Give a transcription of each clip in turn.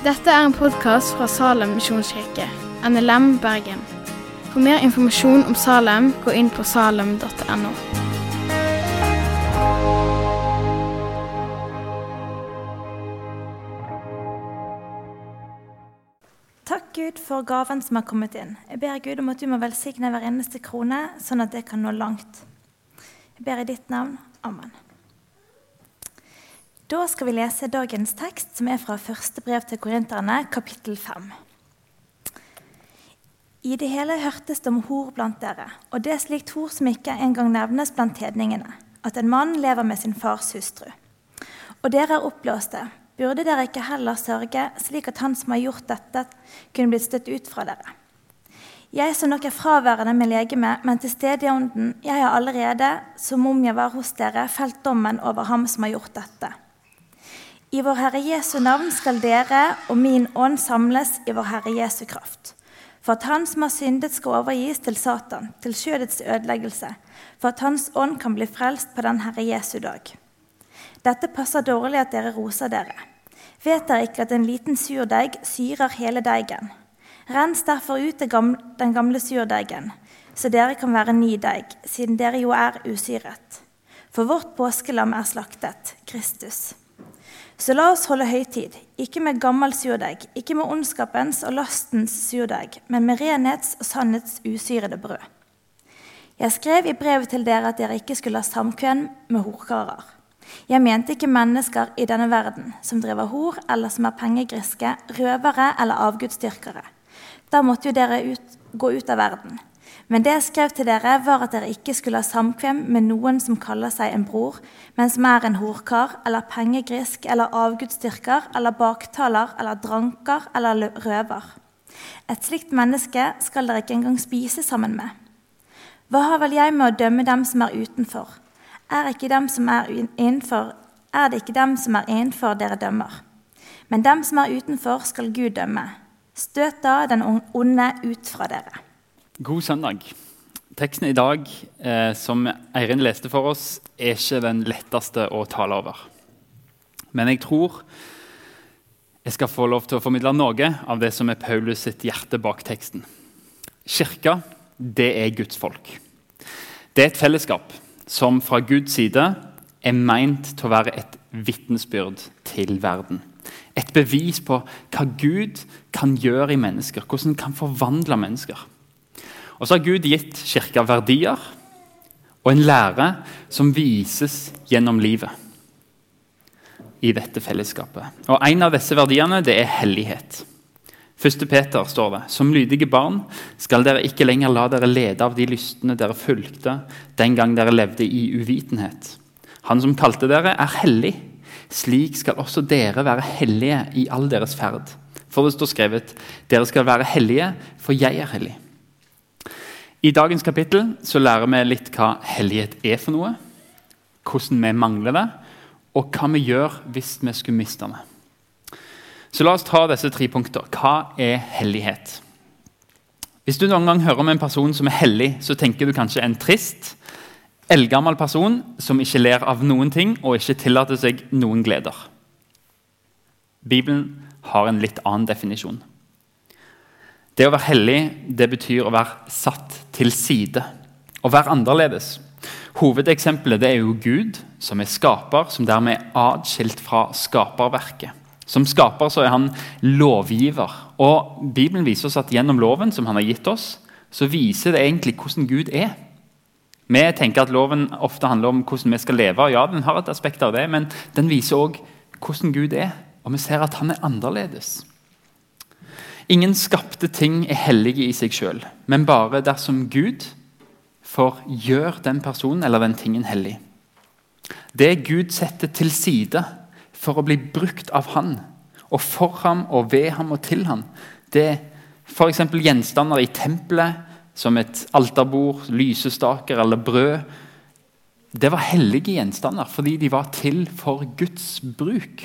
Dette er en podkast fra Salem misjonskirke, NLM Bergen. For mer informasjon om Salem, gå inn på salem.no. Takk Gud for gaven som har kommet inn. Jeg ber Gud om at du må velsigne hver eneste krone, sånn at det kan nå langt. Jeg ber i ditt navn. Amen. Da skal vi lese dagens tekst, som er fra første brev til korinterne, kapittel 5. I det hele hørtes det om hor blant dere, og det er slikt hor som ikke engang nevnes blant hedningene, at en mann lever med sin fars hustru. Og dere er oppblåste, burde dere ikke heller sørge, slik at han som har gjort dette, kunne blitt støtt ut fra dere? Jeg som nok er fraværende med legeme, men til stede i ånden, jeg har allerede, som om jeg var hos dere, felt dommen over ham som har gjort dette. I vår Herre Jesu navn skal dere og min ånd samles i vår Herre Jesu kraft. For at han som har syndet, skal overgis til Satan, til skjødets ødeleggelse, for at hans ånd kan bli frelst på den Herre Jesu dag. Dette passer dårlig at dere roser dere. Vet dere ikke at en liten surdeig syrer hele deigen? Rens derfor ut den gamle surdeigen, så dere kan være ny deig, siden dere jo er usyret. For vårt påskelam er slaktet, Kristus. Så la oss holde høytid, ikke med gammel surdeig, ikke med ondskapens og lastens surdeig, men med renhets og sannhets usyrede brød. Jeg skrev i brevet til dere at dere ikke skulle ha samkvem med horkarer. Jeg mente ikke mennesker i denne verden som driver hor, eller som er pengegriske, røvere eller avgudsdyrkere. Da måtte jo dere ut, gå ut av verden. Men det jeg skrev til dere, var at dere ikke skulle ha samkvem med noen som kaller seg en bror, men som er en horkar eller pengegrisk eller avgudsdyrker eller baktaler eller dranker eller røver. Et slikt menneske skal dere ikke engang spise sammen med. Hva har vel jeg med å dømme dem som er utenfor? Er, ikke dem som er, innenfor, er det ikke dem som er innenfor, dere dømmer? Men dem som er utenfor, skal Gud dømme. Støt da den onde ut fra dere. God søndag. Teksten i dag eh, som Eirin leste for oss, er ikke den letteste å tale over. Men jeg tror jeg skal få lov til å formidle noe av det som er Paulus sitt hjerte bak teksten. Kirka, det er Guds folk. Det er et fellesskap som fra Guds side er meint til å være et vitnesbyrd til verden. Et bevis på hva Gud kan gjøre i mennesker, hvordan han kan forvandle mennesker. Og så har Gud gitt kirka verdier og en lære som vises gjennom livet i dette fellesskapet. Og En av disse verdiene det er hellighet. 1. Peter står det som lydige barn skal dere ikke lenger la dere lede av de lystne dere fulgte den gang dere levde i uvitenhet. Han som kalte dere, er hellig. Slik skal også dere være hellige i all deres ferd. For det står skrevet, dere skal være hellige, for jeg er hellig. I dagens kapittel så lærer vi litt hva hellighet er for noe, hvordan vi mangler det, og hva vi gjør hvis vi skulle miste det. Så La oss ta disse tre punkter. Hva er hellighet? Hvis du noen gang hører om en person som er hellig, så tenker du kanskje en trist, eldgammel person som ikke ler av noen ting og ikke tillater seg noen gleder. Bibelen har en litt annen definisjon. Det å være hellig det betyr å være satt til side. Å være annerledes. Hovedeksempelet det er jo Gud, som er skaper, som dermed er atskilt fra skaperverket. Som skaper så er han lovgiver. Og Bibelen viser oss at gjennom loven som han har gitt oss, så viser det egentlig hvordan Gud er. Vi tenker at loven ofte handler om hvordan vi skal leve. Ja, den har et aspekt av det, men den viser òg hvordan Gud er. Og vi ser at han er annerledes. Ingen skapte ting er hellige i seg sjøl, men bare dersom Gud får gjøre den personen eller den tingen hellig. Det Gud setter til side for å bli brukt av Han, og for ham og ved ham og til ham, det er f.eks. gjenstander i tempelet, som et alterbord, lysestaker eller brød. Det var hellige gjenstander fordi de var til for Guds bruk.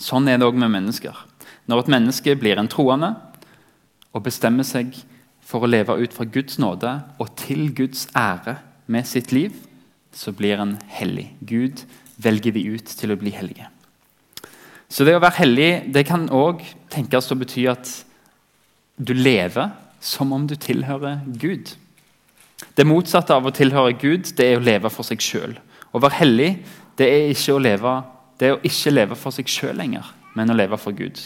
Sånn er det òg med mennesker. Når et menneske blir en troende og bestemmer seg for å leve ut fra Guds nåde og til Guds ære med sitt liv, så blir en hellig. Gud velger de ut til å bli hellige. Så det å være hellig det kan òg tenkes å bety at du lever som om du tilhører Gud. Det motsatte av å tilhøre Gud det er å leve for seg sjøl. Å være hellig det er, ikke å leve, det er å ikke leve for seg sjøl lenger, men å leve for Gud.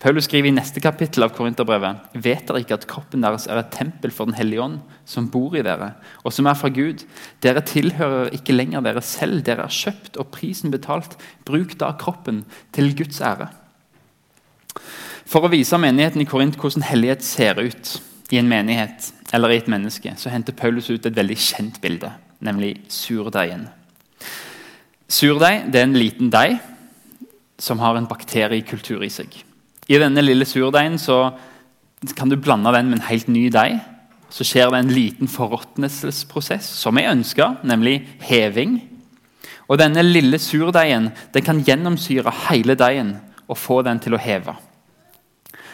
Paulus skriver i neste kapittel av Korinterbrevet vet dere ikke at kroppen deres er et tempel for Den hellige ånd, som bor i dere, og som er fra Gud. Dere tilhører ikke lenger dere selv, dere er kjøpt og prisen betalt. Bruk da kroppen til Guds ære. For å vise menigheten i Korint hvordan hellighet ser ut i en menighet eller i et menneske, så henter Paulus ut et veldig kjent bilde, nemlig surdeigen. Surdeig er en liten deig som har en bakteriekultur i seg. I denne lille surdeigen kan du blande den med en helt ny deig. Så skjer det en liten forråtnelsesprosess som er ønska, nemlig heving. Og Denne lille surdeigen kan gjennomsyre hele deigen og få den til å heve.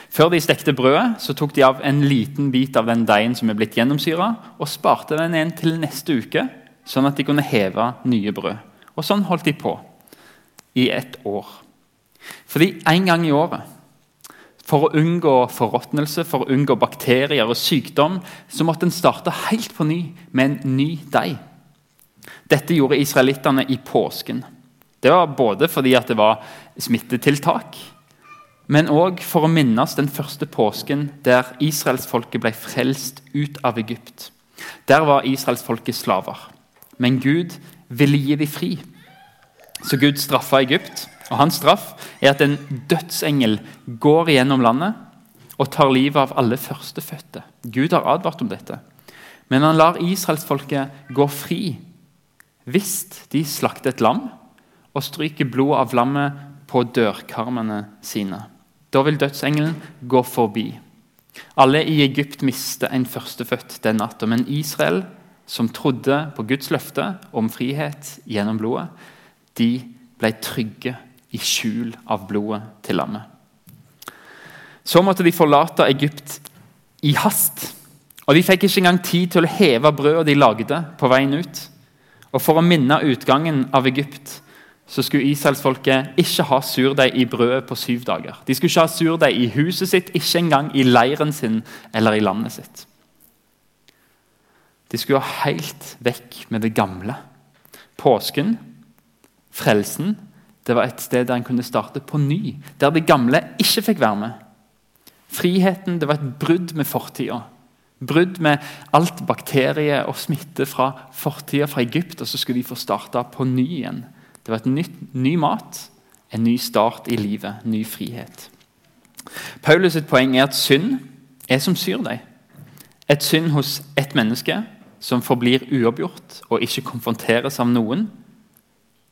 Før de stekte brødet, så tok de av en liten bit av den deigen som er blitt gjennomsyra, og sparte den igjen til neste uke, sånn at de kunne heve nye brød. Og Sånn holdt de på i et år. Fordi en gang i året for å unngå forråtnelse, for å unngå bakterier og sykdom, så måtte en starte helt på ny med en ny deig. Dette gjorde israelittene i påsken. Det var både fordi det var smittetiltak, men òg for å minnes den første påsken der israelsfolket ble frelst ut av Egypt. Der var israelsfolket slaver, men Gud ville gi dem fri. Så Gud straffa Egypt og Hans straff er at en dødsengel går gjennom landet og tar livet av alle førstefødte. Gud har advart om dette. Men han lar israelsfolket gå fri hvis de slakter et lam og stryker blodet av lammet på dørkarmene sine. Da vil dødsengelen gå forbi. Alle i Egypt mister en førstefødt den natta, men Israel, som trodde på Guds løfte om frihet gjennom blodet, de ble trygge i skjul av blodet til lammet. Så måtte de forlate Egypt i hast. Og De fikk ikke engang tid til å heve brødet de lagde på veien ut. Og For å minne utgangen av Egypt så skulle israelsfolket ikke ha surdeig i brødet på syv dager. De skulle ikke ha surdeig i huset sitt, ikke engang i leiren sin eller i landet sitt. De skulle ha helt vekk med det gamle. Påsken, frelsen, det var et sted der en kunne starte på ny, der det gamle ikke fikk være med. Friheten det var et brudd med fortida. Brudd med alt bakterie og smitte fra fortida fra Egypt. Og så skulle de få starte på ny igjen. Det var et nytt, ny mat, en ny start i livet, ny frihet. Paulus sitt poeng er at synd er som surdeig. Et synd hos ett menneske som forblir uoppgjort og ikke konfronteres av noen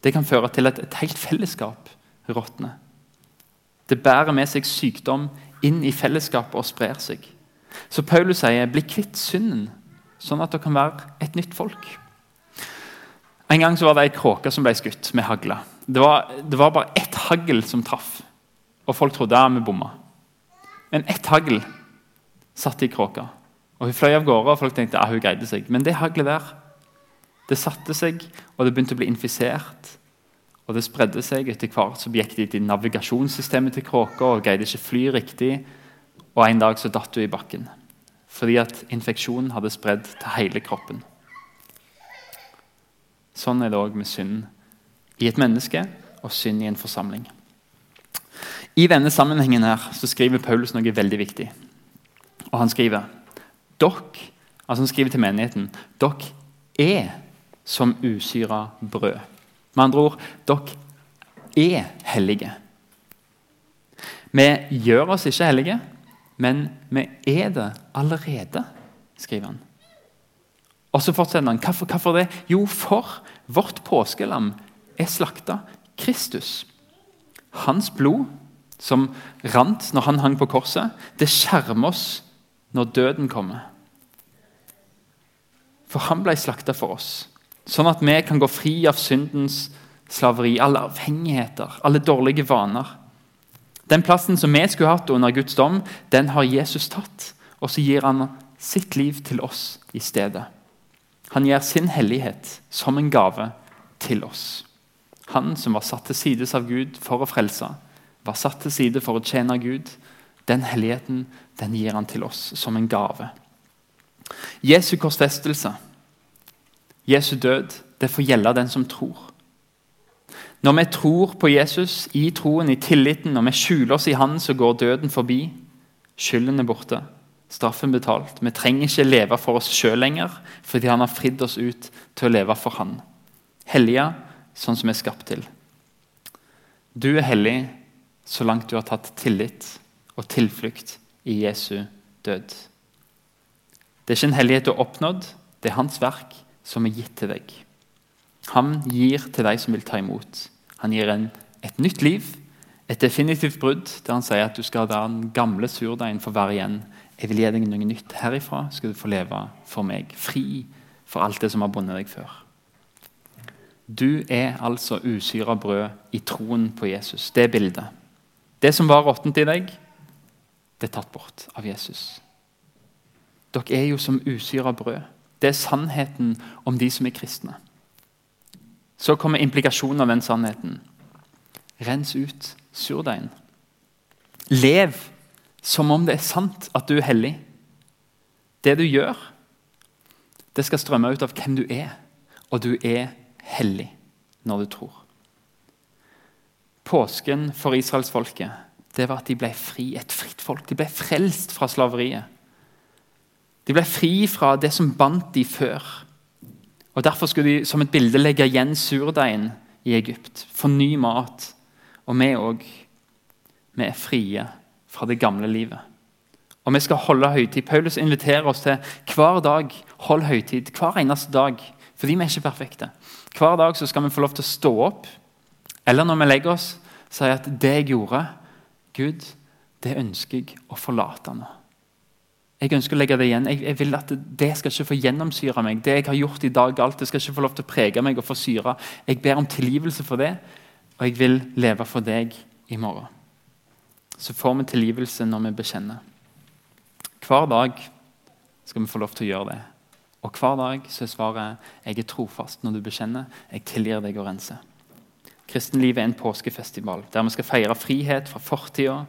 det kan føre til at et helt fellesskap råtner. Det bærer med seg sykdom inn i fellesskapet og sprer seg. Så Paulus sier, 'Bli kvitt synden', sånn at det kan være et nytt folk. En gang så var det ei kråke som ble skutt med hagle. Det var, det var bare ett hagl som traff, og folk trodde ja, vi bomma. Men ett hagl satt i kråka. Og Hun fløy av gårde, og folk tenkte ja, hun greide seg. Men det haglet der det satte seg, og det begynte å bli infisert. Og det spredde seg. Etter hvert så gikk de til navigasjonssystemet til kråka og greide ikke fly riktig. Og En dag så datt hun i bakken fordi at infeksjonen hadde spredd til hele kroppen. Sånn er det òg med synd i et menneske og synd i en forsamling. I denne sammenhengen her så skriver Paulus noe veldig viktig. Og Han skriver dere, altså han skriver til menigheten dere er som usyra brød. Med andre ord dere er hellige. Vi gjør oss ikke hellige, men vi er det allerede, skriver han. Og så fortsetter han. Hvorfor, hvorfor det? Jo, for vårt påskelam er slakta Kristus. Hans blod, som rant når han hang på korset, det skjermer oss når døden kommer. For han ble slakta for oss. Sånn at vi kan gå fri av syndens slaveri, alle avhengigheter, alle dårlige vaner. Den plassen som vi skulle hatt under Guds dom, den har Jesus tatt. Og så gir han sitt liv til oss i stedet. Han gir sin hellighet som en gave til oss. Han som var satt til sides av Gud for å frelse, var satt til side for å tjene Gud, den helligheten den gir han til oss som en gave. Jesu korsfestelse, Jesu død, det får gjelde den som tror. Når vi tror på Jesus, i troen, i tilliten, når vi skjuler oss i Han, så går døden forbi. Skylden er borte. Straffen betalt. Vi trenger ikke leve for oss sjøl lenger, fordi Han har fridd oss ut til å leve for Han. Hellige sånn som vi er skapt til. Du er hellig så langt du har tatt tillit og tilflukt i Jesu død. Det er ikke en hellighet du har oppnådd, det er hans verk som er gitt til deg. Han gir til deg som vil ta imot. Han gir en, et nytt liv, et definitivt brudd, der han sier at du skal være den gamle surdeigen for hver igjen. Jeg vil gi deg noe nytt. Herifra skal du få leve for meg, fri for alt det som har bundet deg før. Du er altså usyra brød i troen på Jesus. Det bildet. Det som var råttent i deg, det er tatt bort av Jesus. Dere er jo som usyra brød. Det er sannheten om de som er kristne. Så kommer implikasjonen av den sannheten. Rens ut surdeigen. Lev som om det er sant at du er hellig. Det du gjør, det skal strømme ut av hvem du er, og du er hellig når du tror. Påsken for israelsfolket det var at de ble fri, et fritt folk. De ble frelst fra slaveriet. De ble fri fra det som bandt de før. Og Derfor skulle de som et bilde legge igjen surdeigen i Egypt. Få ny mat. Og vi òg. Vi er frie fra det gamle livet. Og vi skal holde høytid. Paulus inviterer oss til hver dag hold høytid. Hver eneste dag. Fordi vi er ikke perfekte. Hver dag så skal vi få lov til å stå opp, eller når vi legger oss, si at det jeg gjorde, Gud, det ønsker jeg å forlate nå. Jeg ønsker å legge det igjen. Jeg, jeg, vil at Det skal ikke få gjennomsyre meg. Det jeg har gjort i dag, alt, det skal ikke få lov til å prege meg og få syre. Jeg ber om tilgivelse for det, og jeg vil leve for deg i morgen. Så får vi tilgivelse når vi bekjenner. Hver dag skal vi få lov til å gjøre det. Og hver dag så er svaret jeg er trofast når du bekjenner. Jeg tilgir deg å rense. Kristenlivet er en påskefestival der vi skal feire frihet fra fortida.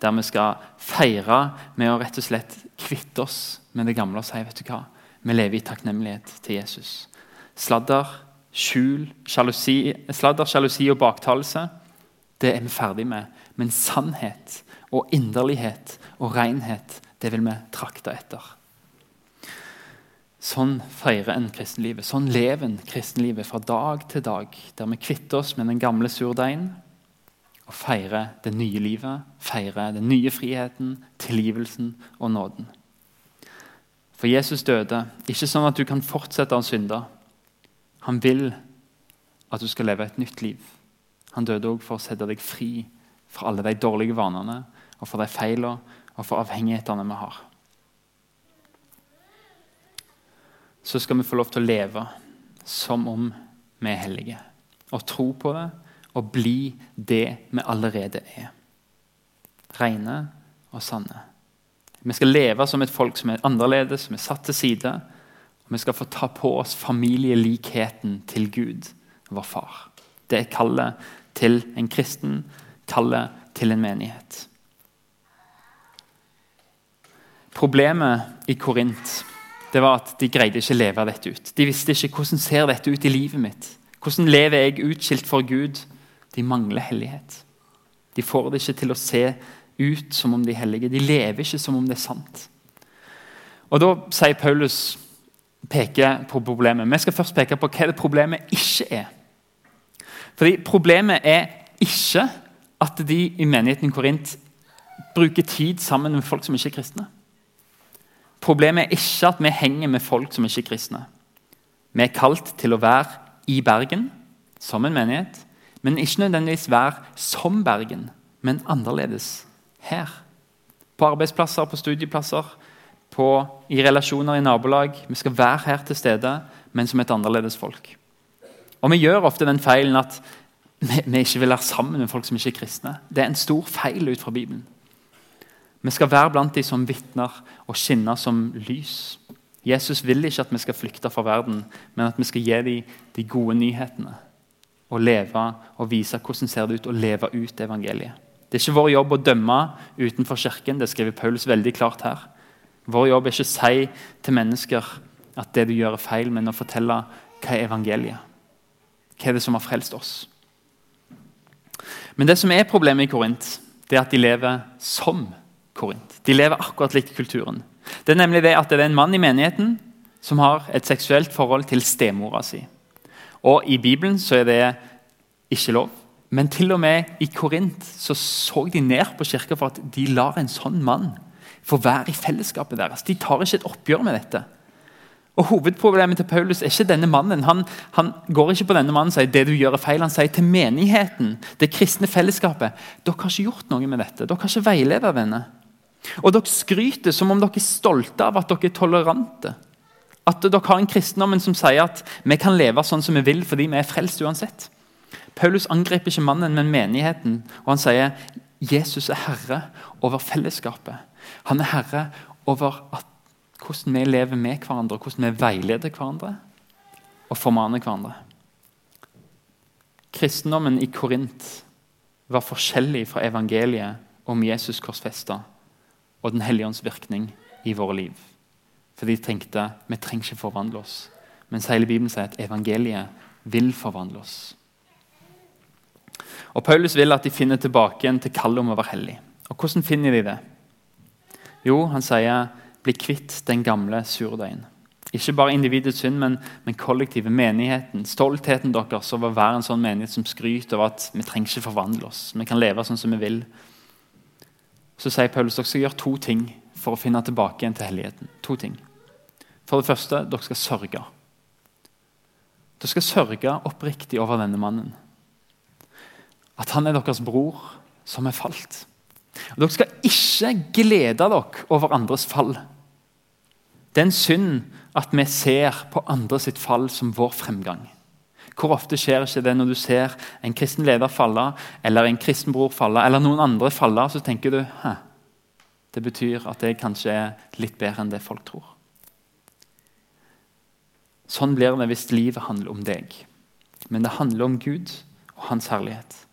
Der vi skal feire med å rett og slett kvitte oss med det gamle og si vet du hva, vi lever i takknemlighet til Jesus. Sladder, skjul, sjalusi, sladder, sjalusi og baktalelse det er vi ferdig med. Men sannhet og inderlighet og renhet det vil vi trakte etter. Sånn feirer en kristenlivet. Sånn lever en kristenlivet fra dag til dag. Der vi kvitter oss med den gamle surdeigen og feirer det nye livet. Feirer den nye friheten, tilgivelsen og nåden. For Jesus døde ikke sånn at du kan fortsette å synde. Han vil at du skal leve et nytt liv. Han døde òg for å sette deg fri fra alle de dårlige vanene og for de feilene og for avhengighetene vi har. så skal vi få lov til å leve som om vi er hellige. Og tro på det og bli det vi allerede er. Rene og sanne. Vi skal leve som et folk som er annerledes, som er satt til side. Og vi skal få ta på oss familielikheten til Gud, vår far. Det er kallet til en kristen, kallet til en menighet. Problemet i Korint det var at de greide ikke å leve dette ut. De visste ikke hvordan ser dette ut i livet mitt. Hvordan lever jeg utskilt for Gud? De mangler hellighet. De får det ikke til å se ut som om de hellige. De lever ikke som om det er sant. Og Da sier Paulus peker på problemet. Vi skal først peke på hva det problemet ikke er. Fordi Problemet er ikke at de i menigheten Korint bruker tid sammen med folk som ikke er kristne. Problemet er ikke at vi henger med folk som ikke er kristne. Vi er kalt til å være i Bergen som en menighet, men ikke nødvendigvis være som Bergen, men annerledes her. På arbeidsplasser, på studieplasser, på, i relasjoner i nabolag. Vi skal være her til stede, men som et annerledes folk. Og Vi gjør ofte den feilen at vi, vi ikke vil være sammen med folk som ikke er kristne. Det er en stor feil ut fra Bibelen. Vi skal være blant de som vitner og skinner som lys. Jesus vil ikke at vi skal flykte fra verden, men at vi skal gi dem de gode nyhetene. Og leve og vise hvordan ser det ut å leve ut evangeliet. Det er ikke vår jobb å dømme utenfor kirken. Det skriver Paulus veldig klart her. Vår jobb er ikke å si til mennesker at det du gjør, er feil, men å fortelle hva er evangeliet. Hva er det som har frelst oss? Men det som er problemet i Korint, det er at de lever som Korint. De lever akkurat likt kulturen. Det er nemlig det at det er en mann i menigheten som har et seksuelt forhold til stemora si. Og I Bibelen så er det ikke lov. Men til og med i Korint så, så de ned på kirka for at de lar en sånn mann få være i fellesskapet deres. De tar ikke et oppgjør med dette. Og Hovedproblemet til Paulus er ikke denne mannen. Han, han går ikke på denne mannen og sier det du gjør er feil. Han sier til menigheten, det kristne fellesskapet, dere har ikke gjort noe med dette. Dere har ikke veiledet denne. Og dere skryter som om dere er stolte av at dere er tolerante. At dere har en kristendommen som sier at vi kan leve sånn som vi vil fordi vi er frelst uansett. Paulus angriper ikke mannen, men menigheten. Og han sier Jesus er herre over fellesskapet. Han er herre over at, hvordan vi lever med hverandre, hvordan vi veileder hverandre og formaner hverandre. Kristendommen i Korint var forskjellig fra evangeliet om Jesus korsfesta og Den hellige ånds virkning i våre liv. For de tenkte vi trenger ikke forvandle oss. Mens hele Bibelen sier at evangeliet vil forvandle oss. Og Paulus vil at de finner tilbake igjen til kallet om å være hellig. Og Hvordan finner de det? Jo, han sier 'bli kvitt den gamle surdeigen'. Ikke bare individets synd, men, men kollektive menigheten. Stoltheten deres over å være en sånn menighet som skryter over at vi trenger ikke forvandle oss. Vi kan leve sånn som vi vil. Så sier Paulus dere skal gjøre to ting for å finne tilbake igjen til helligheten. To ting. For det første, dere skal sørge. Dere skal sørge oppriktig over denne mannen. At han er deres bror som er falt. Og dere skal ikke glede dere over andres fall. Det er en synd at vi ser på andre sitt fall som vår fremgang. Hvor ofte skjer ikke det når du ser en kristen leder falle, eller en kristen bror falle, eller noen andre falle, så tenker du Hæ, det betyr at jeg kanskje er litt bedre enn det folk tror. Sånn blir det hvis livet handler om deg. Men det handler om Gud og Hans herlighet.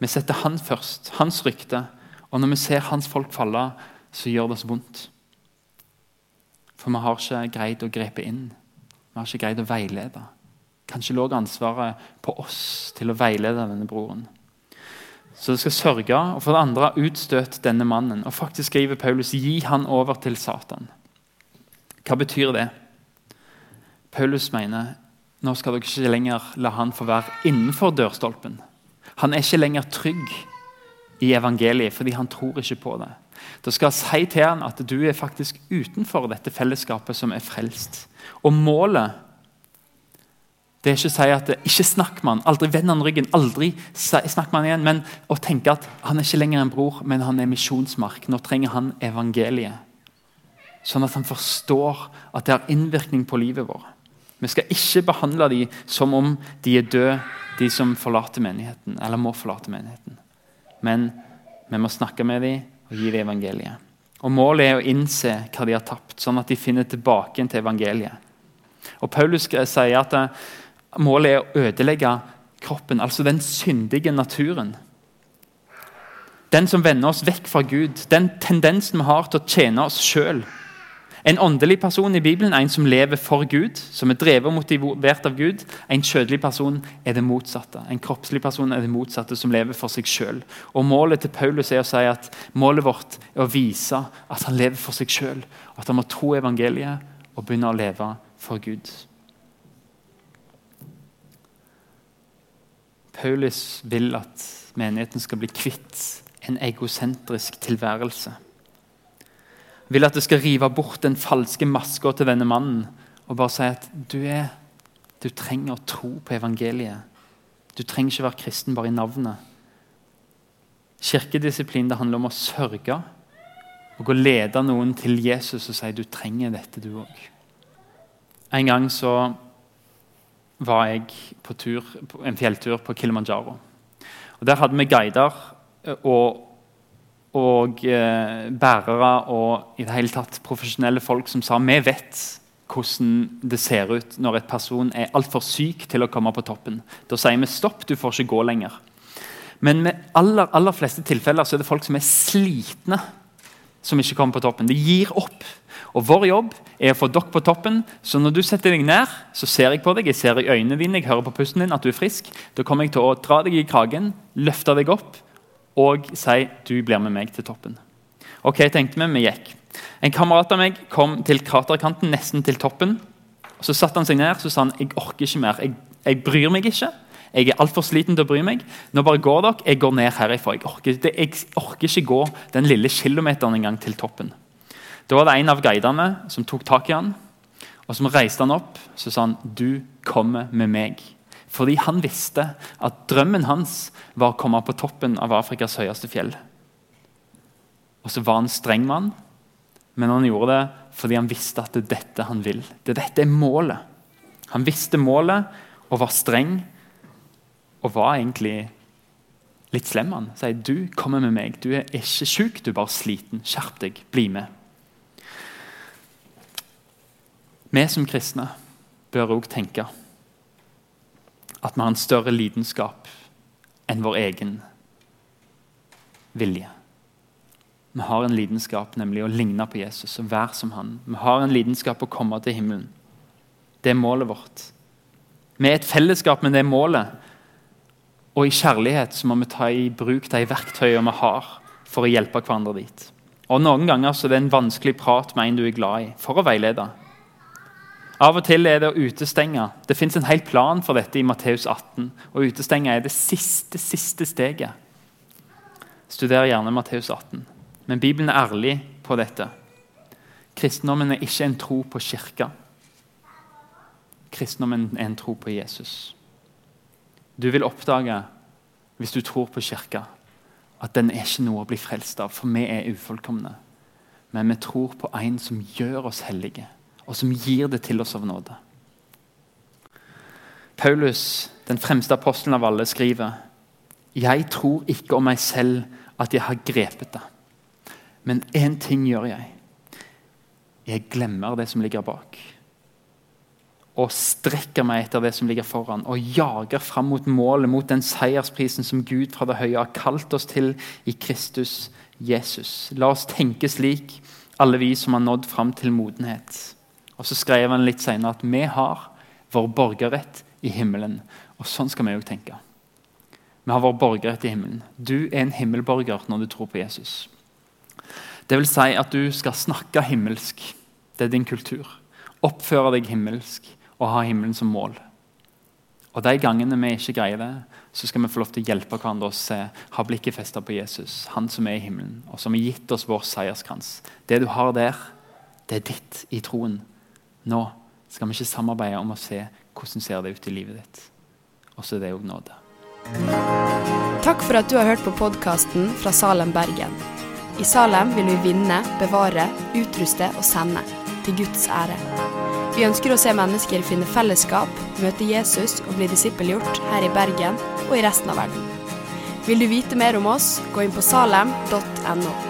Vi setter Han først, Hans rykte. Og når vi ser Hans folk falle, så gjør det oss vondt. For vi har ikke greid å grepe inn. Vi har ikke greid å veilede. Kanskje lå ansvaret på oss til å veilede denne broren. Så det skal sørge, og for det andre utstøt denne mannen. Og faktisk skriver Paulus gi han over til Satan. Hva betyr det? Paulus mener nå skal dere ikke lenger la han få være innenfor dørstolpen. Han er ikke lenger trygg i evangeliet fordi han tror ikke på det. Da skal jeg si til han at du er faktisk utenfor dette fellesskapet som er frelst. Og målet det er ikke å si at ikke snakk med han, aldri vend han ryggen, aldri snakk med han igjen. Men å tenke at han er ikke lenger en bror, men han er misjonsmark. Nå trenger han evangeliet. Sånn at han forstår at det har innvirkning på livet vårt. Vi skal ikke behandle dem som om de er døde de som forlater menigheten, eller må forlate menigheten. Men vi må snakke med dem og gi dem evangeliet. Og Målet er å innse hva de har tapt, sånn at de finner tilbake til evangeliet. Og Paulus sier at eh, målet er å ødelegge kroppen, altså den syndige naturen. Den som vender oss vekk fra Gud, den tendensen vi har til å tjene oss sjøl. En åndelig person i Bibelen er en som lever for Gud, som er drevet og motivert av Gud. En kjødelig person er det motsatte. En kroppslig person er det motsatte, som lever for seg sjøl. Målet til Paulus er å si at målet vårt er å vise at han lever for seg sjøl. At han må tro evangeliet og begynne å leve for Gud. Paulus vil at menigheten skal bli kvitt en egosentrisk tilværelse vil at du skal rive bort den falske maska til denne mannen og bare si at du, er, du trenger å tro på evangeliet. Du trenger ikke være kristen bare i navnet. Kirkedisiplin det handler om å sørge og å lede noen til Jesus og si du trenger dette, du òg. En gang så var jeg på tur, en fjelltur på Kilimanjaro. Og Der hadde vi guider. og og eh, bærere og i det hele tatt profesjonelle folk som sa vi vet hvordan det ser ut når et person er altfor syk til å komme på toppen. Da sier vi stopp, du får ikke gå lenger. Men med aller, aller fleste tilfeller så er det folk som er slitne, som ikke kommer på toppen. De gir opp. Og Vår jobb er å få dere på toppen. Så når du setter deg ned, så ser jeg på deg, jeg ser i øynene dine, jeg hører på pusten din at du er frisk. Da kommer jeg til å dra deg i kragen, løfte deg opp og si du blir med meg til toppen. Ok, tenkte vi, vi gikk. En kamerat av meg kom til kraterkanten, nesten til toppen. og Så satte han seg ned så sa han, jeg orker ikke mer. Jeg, jeg bryr meg ikke. Jeg er altfor sliten til å bry meg. Nå bare går dere. Jeg går ned herifra. Jeg orker, det, jeg orker ikke gå den lille kilometeren en gang til toppen. Da var det en av guidene som tok tak i han, og som reiste han opp. Så sa han, 'Du kommer med meg'. Fordi han visste at drømmen hans var å komme på toppen av Afrikas høyeste fjell. Og så var han streng mann, men han gjorde det fordi han visste at det er dette han vil. Det er dette er målet. Han visste målet og var streng og var egentlig litt slem. Han sier du kommer med meg. Du er ikke sjuk, du er bare sliten. Skjerp deg, bli med. Vi som kristne bør òg tenke at vi har en større lidenskap enn vår egen vilje. Vi har en lidenskap, nemlig å ligne på Jesus og være som han. Vi har en lidenskap å komme til himmelen. Det er målet vårt. Vi er et fellesskap med det målet. Og i kjærlighet så må vi ta i bruk de verktøyene vi har for å hjelpe hverandre dit. Og Noen ganger så er det en vanskelig prat med en du er glad i, for å veilede. Av og til er det å utestenge. Det fins en hel plan for dette i Matteus 18. Å utestenge er det siste, siste steget. Studer gjerne Matteus 18. Men Bibelen er ærlig på dette. Kristendommen er ikke en tro på kirka. Kristendommen er en tro på Jesus. Du vil oppdage, hvis du tror på kirka, at den er ikke noe å bli frelst av, for vi er ufullkomne. Men vi tror på en som gjør oss hellige, og som gir det til oss av nåde. Paulus, den fremste apostelen av alle, skriver Jeg tror ikke om meg selv at jeg har grepet det. Men én ting gjør jeg. Jeg glemmer det som ligger bak. Og strekker meg etter det som ligger foran, og jager fram mot målet, mot den seiersprisen som Gud fra det høye har kalt oss til i Kristus Jesus. La oss tenke slik, alle vi som har nådd fram til modenhet. Og Så skrev han litt senere at vi har vår borgerrett i himmelen. Og sånn skal vi òg tenke. Vi har vår borgerrett i himmelen. Du er en himmelborger når du tror på Jesus. Det vil si at du skal snakke himmelsk. Det er din kultur. Oppføre deg himmelsk og ha himmelen som mål. Og De gangene vi ikke greier det, så skal vi få lov til å hjelpe hverandre å se, ha blikket festet på Jesus, han som er i himmelen, og som har gitt oss vår seierskrans. Det du har der, det er ditt i troen. Nå skal vi ikke samarbeide om å se hvordan ser det ut i livet ditt. Og så er det òg nåde. Takk for at du har hørt på podkasten fra Salem, Bergen. I Salem vil vi vinne, bevare, utruste og sende, til Guds ære. Vi ønsker å se mennesker finne fellesskap, møte Jesus og bli disippelgjort her i Bergen og i resten av verden. Vil du vite mer om oss, gå inn på salem.no.